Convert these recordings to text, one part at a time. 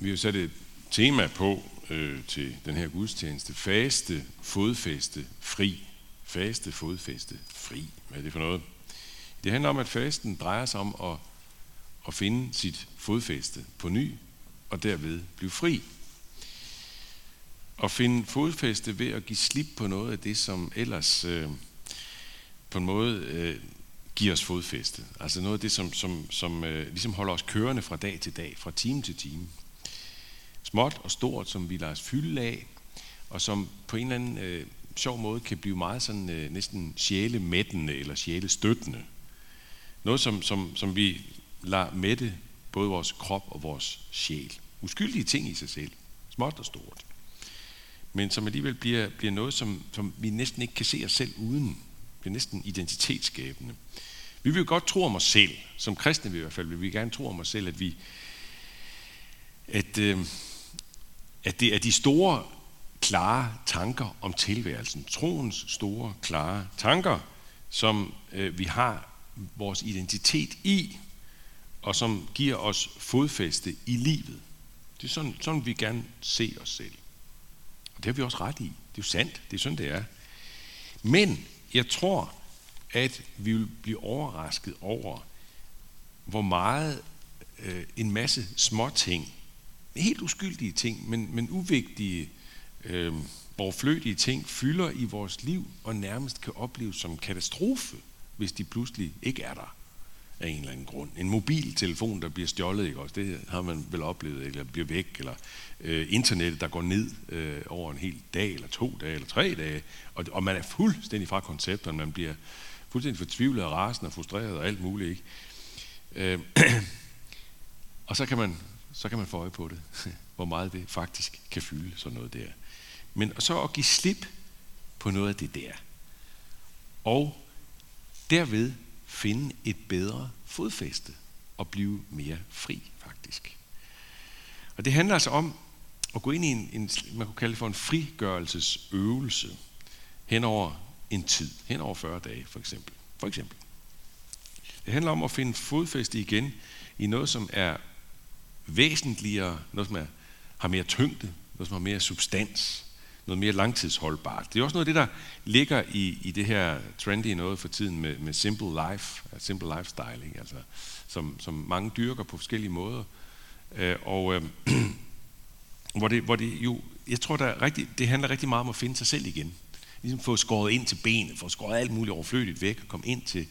vi har sat et tema på øh, til den her gudstjeneste. Faste, fodfæste, fri. Faste, fodfæste, fri. Hvad er det for noget? Det handler om, at fasten drejer sig om at, at finde sit fodfæste på ny, og derved blive fri. At finde fodfæste ved at give slip på noget af det, som ellers øh, på en måde øh, giver os fodfæste. Altså noget af det, som, som, som øh, ligesom holder os kørende fra dag til dag, fra time til time. Småt og stort, som vi lader os fylde af, og som på en eller anden øh, sjov måde kan blive meget sådan øh, næsten sjælemættende eller sjælestøttende. Noget, som, som, som vi lader mætte både vores krop og vores sjæl. Uskyldige ting i sig selv. Småt og stort. Men som alligevel bliver, bliver noget, som, som vi næsten ikke kan se os selv uden. Bliver næsten identitetsskabende. Vi vil jo godt tro om os selv. Som kristne vil i hvert fald vil vi gerne tro om os selv, at vi at, øh, at det er de store, klare tanker om tilværelsen. Troens store, klare tanker, som øh, vi har vores identitet i, og som giver os fodfæste i livet. Det er sådan, sådan vi gerne se os selv. Og det har vi også ret i. Det er jo sandt. Det er sådan, det er. Men jeg tror, at vi vil blive overrasket over, hvor meget øh, en masse små ting, helt uskyldige ting, men, men uvigtige, øh, overflødige ting, fylder i vores liv og nærmest kan opleves som katastrofe, hvis de pludselig ikke er der af en eller anden grund. En mobiltelefon, der bliver stjålet, ikke også? det har man vel oplevet, eller bliver væk, eller øh, internettet, der går ned øh, over en hel dag, eller to dage, eller tre dage, og, og man er fuldstændig fra koncepterne, man bliver fuldstændig fortvivlet og rasende og frustreret og alt muligt. Ikke? Øh, og så kan, man, så kan man få øje på det, hvor meget det faktisk kan fylde sådan noget der. Men så at give slip på noget af det der. Og derved finde et bedre fodfæste og blive mere fri faktisk. Og det handler altså om at gå ind i en, en man kunne kalde det for en frigørelsesøvelse hen over en tid, hen over 40 dage for eksempel. For eksempel. Det handler om at finde fodfæste igen i noget, som er væsentligere, noget, som er, har mere tyngde, noget, som har mere substans, noget mere langtidsholdbart. Det er også noget af det, der ligger i, i det her trendy noget for tiden med, med simple life, simple lifestyle, ikke? Altså, som, som mange dyrker på forskellige måder. Øh, og øh, hvor, det, hvor det jo, jeg tror, der rigtig, det handler rigtig meget om at finde sig selv igen. Ligesom få skåret ind til benet, få skåret alt muligt overflødigt væk, og komme ind til,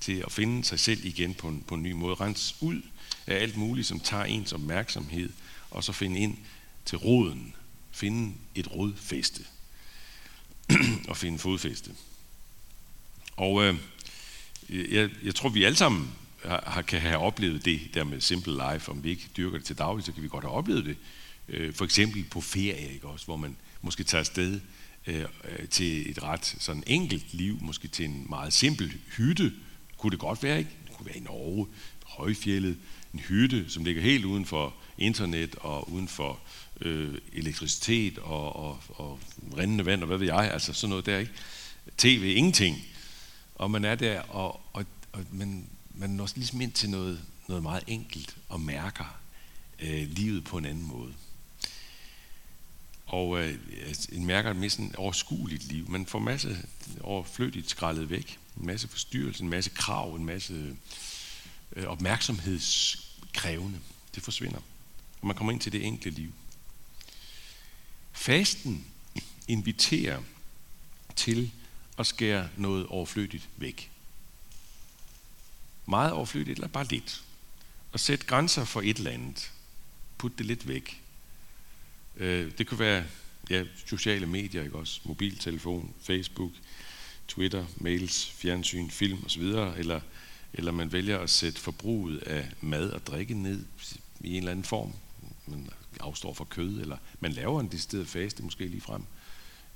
til at finde sig selv igen på en, på en ny måde. Rens ud af alt muligt, som tager ens opmærksomhed, og så finde ind til roden finde et rodfæste og finde fodfæste. Og øh, jeg, jeg tror, vi alle sammen har, kan have oplevet det der med simple life. Om vi ikke dyrker det til daglig, så kan vi godt have oplevet det. Øh, for eksempel på ferie, ikke også, hvor man måske tager afsted øh, øh til et ret sådan enkelt liv, måske til en meget simpel hytte. Kunne det godt være, ikke? Det kunne være i Norge, højfjellet, en hytte, som ligger helt uden for internet og uden for øh, elektricitet og, og, og rindende vand og hvad ved jeg, altså sådan noget der, ikke? TV, ingenting. Og man er der, og, og, og man, man når ligesom ind til noget, noget meget enkelt og mærker øh, livet på en anden måde. Og øh, altså, en mærker et mere sådan overskueligt liv. Man får masse overflødigt skrællet væk. En masse forstyrrelse, en masse krav, en masse øh, krævende. Det forsvinder. Og man kommer ind til det enkle liv. Fasten inviterer til at skære noget overflødigt væk. Meget overflødigt, eller bare lidt. Og sætte grænser for et eller andet. Put det lidt væk. Øh, det kunne være ja, sociale medier, ikke også? Mobiltelefon, Facebook, Twitter, mails, fjernsyn, film osv. Eller, eller man vælger at sætte forbruget af mad og drikke ned i en eller anden form. Man afstår fra kød, eller man laver en decideret faste måske lige frem,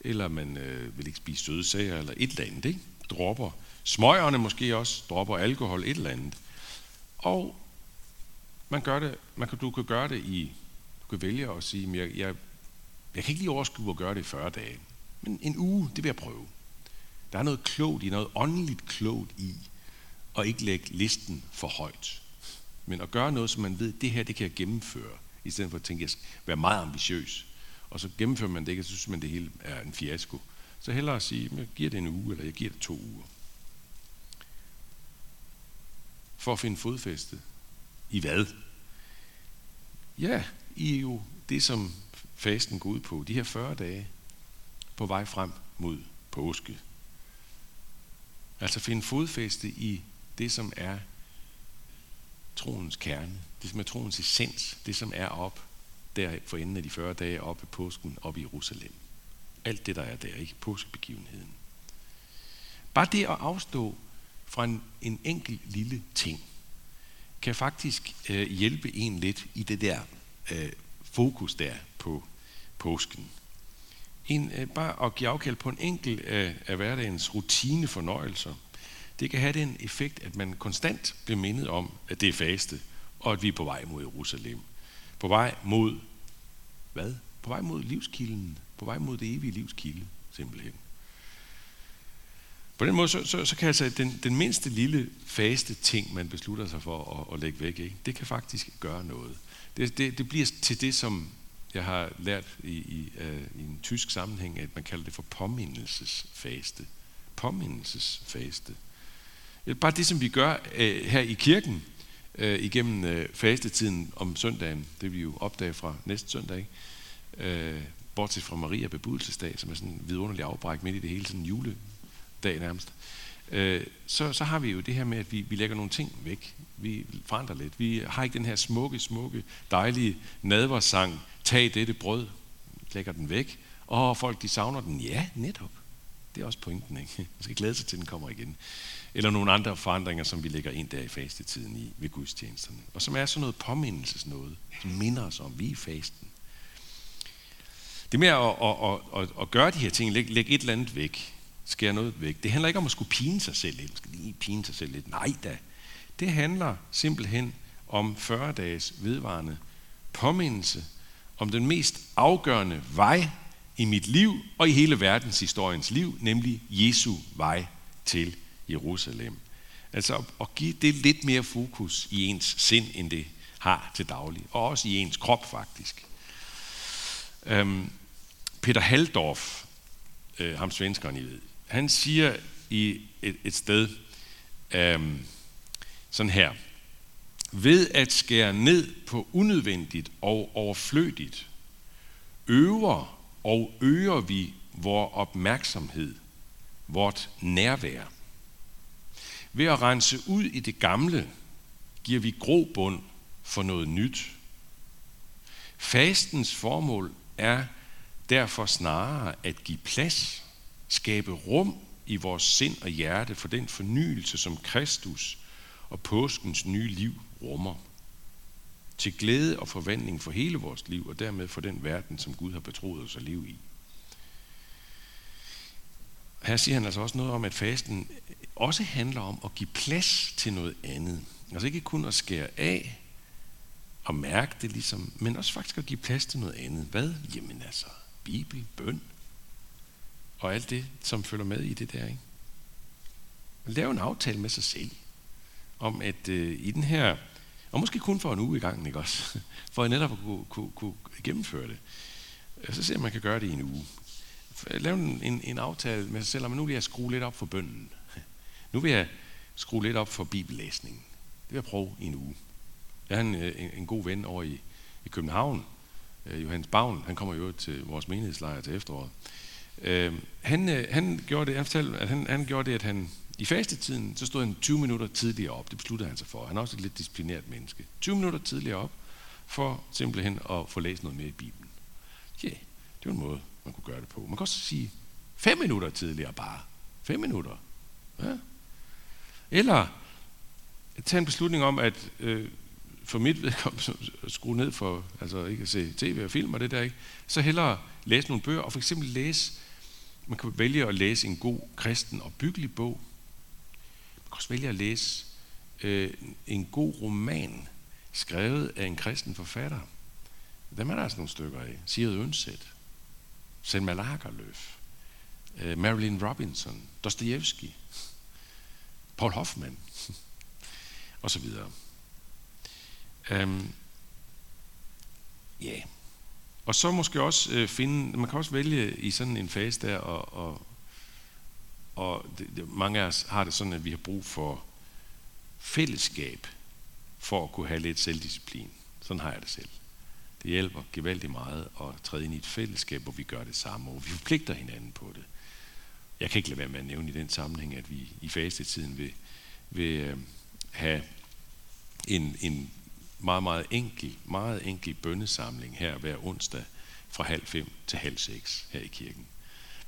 eller man øh, vil ikke spise søde sager, eller et eller andet, ikke? Dropper smøgerne måske også, dropper alkohol, et eller andet. Og man gør det, man kan, du kan gøre det i, du kan vælge at sige, jeg, jeg, jeg kan ikke lige overskue at gøre det i 40 dage, men en uge, det vil jeg prøve. Der er noget klogt i, noget åndeligt klogt i, og ikke lægge listen for højt, men at gøre noget, som man ved, det her, det kan jeg gennemføre i stedet for at tænke, at jeg skal være meget ambitiøs. Og så gennemfører man det ikke, og så synes man, det hele er en fiasko. Så hellere at sige, jeg giver det en uge, eller jeg giver det to uger. For at finde fodfæste. I hvad? Ja, i jo det, som fasten går ud på. De her 40 dage på vej frem mod påske. Altså finde fodfæste i det, som er troens kerne, det som er troens essens, det som er op der for enden af de 40 dage oppe i påsken, op i Jerusalem. Alt det, der er der, ikke? Påskebegivenheden. Bare det at afstå fra en, en enkelt lille ting, kan faktisk øh, hjælpe en lidt i det der øh, fokus der på påsken. En, øh, bare at give afkald på en enkelt øh, af hverdagens rutine fornøjelser, det kan have den effekt, at man konstant bliver mindet om, at det er faste, og at vi er på vej mod Jerusalem. På vej mod, hvad? På vej mod livskilden. På vej mod det evige livskilde, simpelthen. På den måde, så, så, så kan altså den, den mindste lille faste ting, man beslutter sig for at, at lægge væk, ikke? det kan faktisk gøre noget. Det, det, det bliver til det, som jeg har lært i, i, uh, i en tysk sammenhæng, at man kalder det for påmindelsesfaste. Påmindelsesfaste. Bare det, som vi gør øh, her i kirken, øh, igennem øh, fastetiden om søndagen, det vi jo opdager fra næste søndag, ikke? Øh, bortset fra Maria bebudelsesdag, som er sådan en vidunderlig afbræk midt i det hele, sådan en juledag nærmest, øh, så, så har vi jo det her med, at vi, vi lægger nogle ting væk. Vi forandrer lidt. Vi har ikke den her smukke, smukke, dejlige nadversang, tag dette brød, lægger den væk, og folk de savner den. Ja, netop. Det er også pointen, ikke? Man skal glæde sig til, den kommer igen. Eller nogle andre forandringer, som vi lægger ind der i fastetiden i, ved gudstjenesterne. Og som er sådan noget påmindelsesnåde, som minder os om, vi er fasten. Det med at, at, at, at gøre de her ting, lægge læg et eller andet væk, skære noget væk, det handler ikke om at skulle pine sig selv lidt. Man skal lige pine sig selv lidt. Nej da. Det handler simpelthen om 40 dages vedvarende påmindelse om den mest afgørende vej i mit liv og i hele verdenshistoriens liv, nemlig Jesu vej til Jerusalem. Altså at give det lidt mere fokus i ens sind, end det har til daglig, og også i ens krop faktisk. Øhm, Peter Haldorf, øh, ham svenskeren I ved, han siger i et, et sted øhm, sådan her, ved at skære ned på unødvendigt og overflødigt, øver og øger vi vores opmærksomhed, vort nærvær. Ved at rense ud i det gamle, giver vi grobund for noget nyt. Fastens formål er derfor snarere at give plads, skabe rum i vores sind og hjerte for den fornyelse, som Kristus og påskens nye liv rummer. Til glæde og forvandling for hele vores liv, og dermed for den verden, som Gud har betroet os at leve i. Her siger han altså også noget om, at fasten også handler om at give plads til noget andet. Altså ikke kun at skære af og mærke det ligesom, men også faktisk at give plads til noget andet. Hvad? Jamen altså, Bibel, bøn og alt det, som følger med i det der. Ikke? Lave en aftale med sig selv om, at øh, i den her, og måske kun for en uge i gangen, ikke også? For at netop at kunne, kunne, kunne gennemføre det. Øh, så ser man, man kan gøre det i en uge. Øh, Lav en, en, en aftale med sig selv, om nu vil jeg skrue lidt op for bønden. Nu vil jeg skrue lidt op for bibellæsningen. Det vil jeg prøve i en uge. Jeg har en, øh, en, en god ven over i, i København, Johannes Bavn, han kommer jo til vores menighedslejr til efteråret. Øh, han, han, gjorde det, jeg fortalte, at han, han gjorde det, at han i fastetiden, så stod han 20 minutter tidligere op. Det besluttede han sig for. Han er også et lidt disciplineret menneske. 20 minutter tidligere op, for simpelthen at få læst noget mere i Bibelen. Ja, yeah, det var en måde, man kunne gøre det på. Man kan også sige 5 minutter tidligere bare. 5 minutter. Ja. Eller tage en beslutning om, at øh, for mit vedkommende skrue ned for, altså ikke at se tv og film og det der, ikke? så hellere læse nogle bøger, og for eksempel læse, man kan vælge at læse en god kristen og byggelig bog, kan også vælge at læse øh, en god roman, skrevet af en kristen forfatter. Dem er der altså nogle stykker af. Sigrid Undset, Selma Lagerlöf, øh, Marilyn Robinson, Dostoyevsky, Paul Hoffman, og så videre. Um, Ja. Og så måske også øh, finde, man kan også vælge i sådan en fase der, og, og, og det, det, mange af os har det sådan, at vi har brug for fællesskab for at kunne have lidt selvdisciplin. Sådan har jeg det selv. Det hjælper gevaldigt meget at træde ind i et fællesskab, hvor vi gør det samme, og vi forpligter hinanden på det. Jeg kan ikke lade være med at nævne i den sammenhæng, at vi i fastetiden vil, vil øh, have en, en meget, meget enkel, meget enkel bønnesamling her hver onsdag fra halv fem til halv seks her i kirken.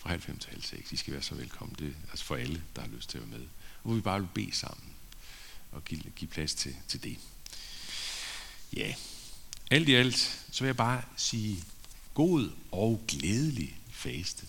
Fra halv fem til halv seks. I skal være så velkommen. Det er altså for alle, der har lyst til at være med. Og hvor vi bare vil bede sammen og give, give plads til, til det. Ja, alt i alt, så vil jeg bare sige god og glædelig faste.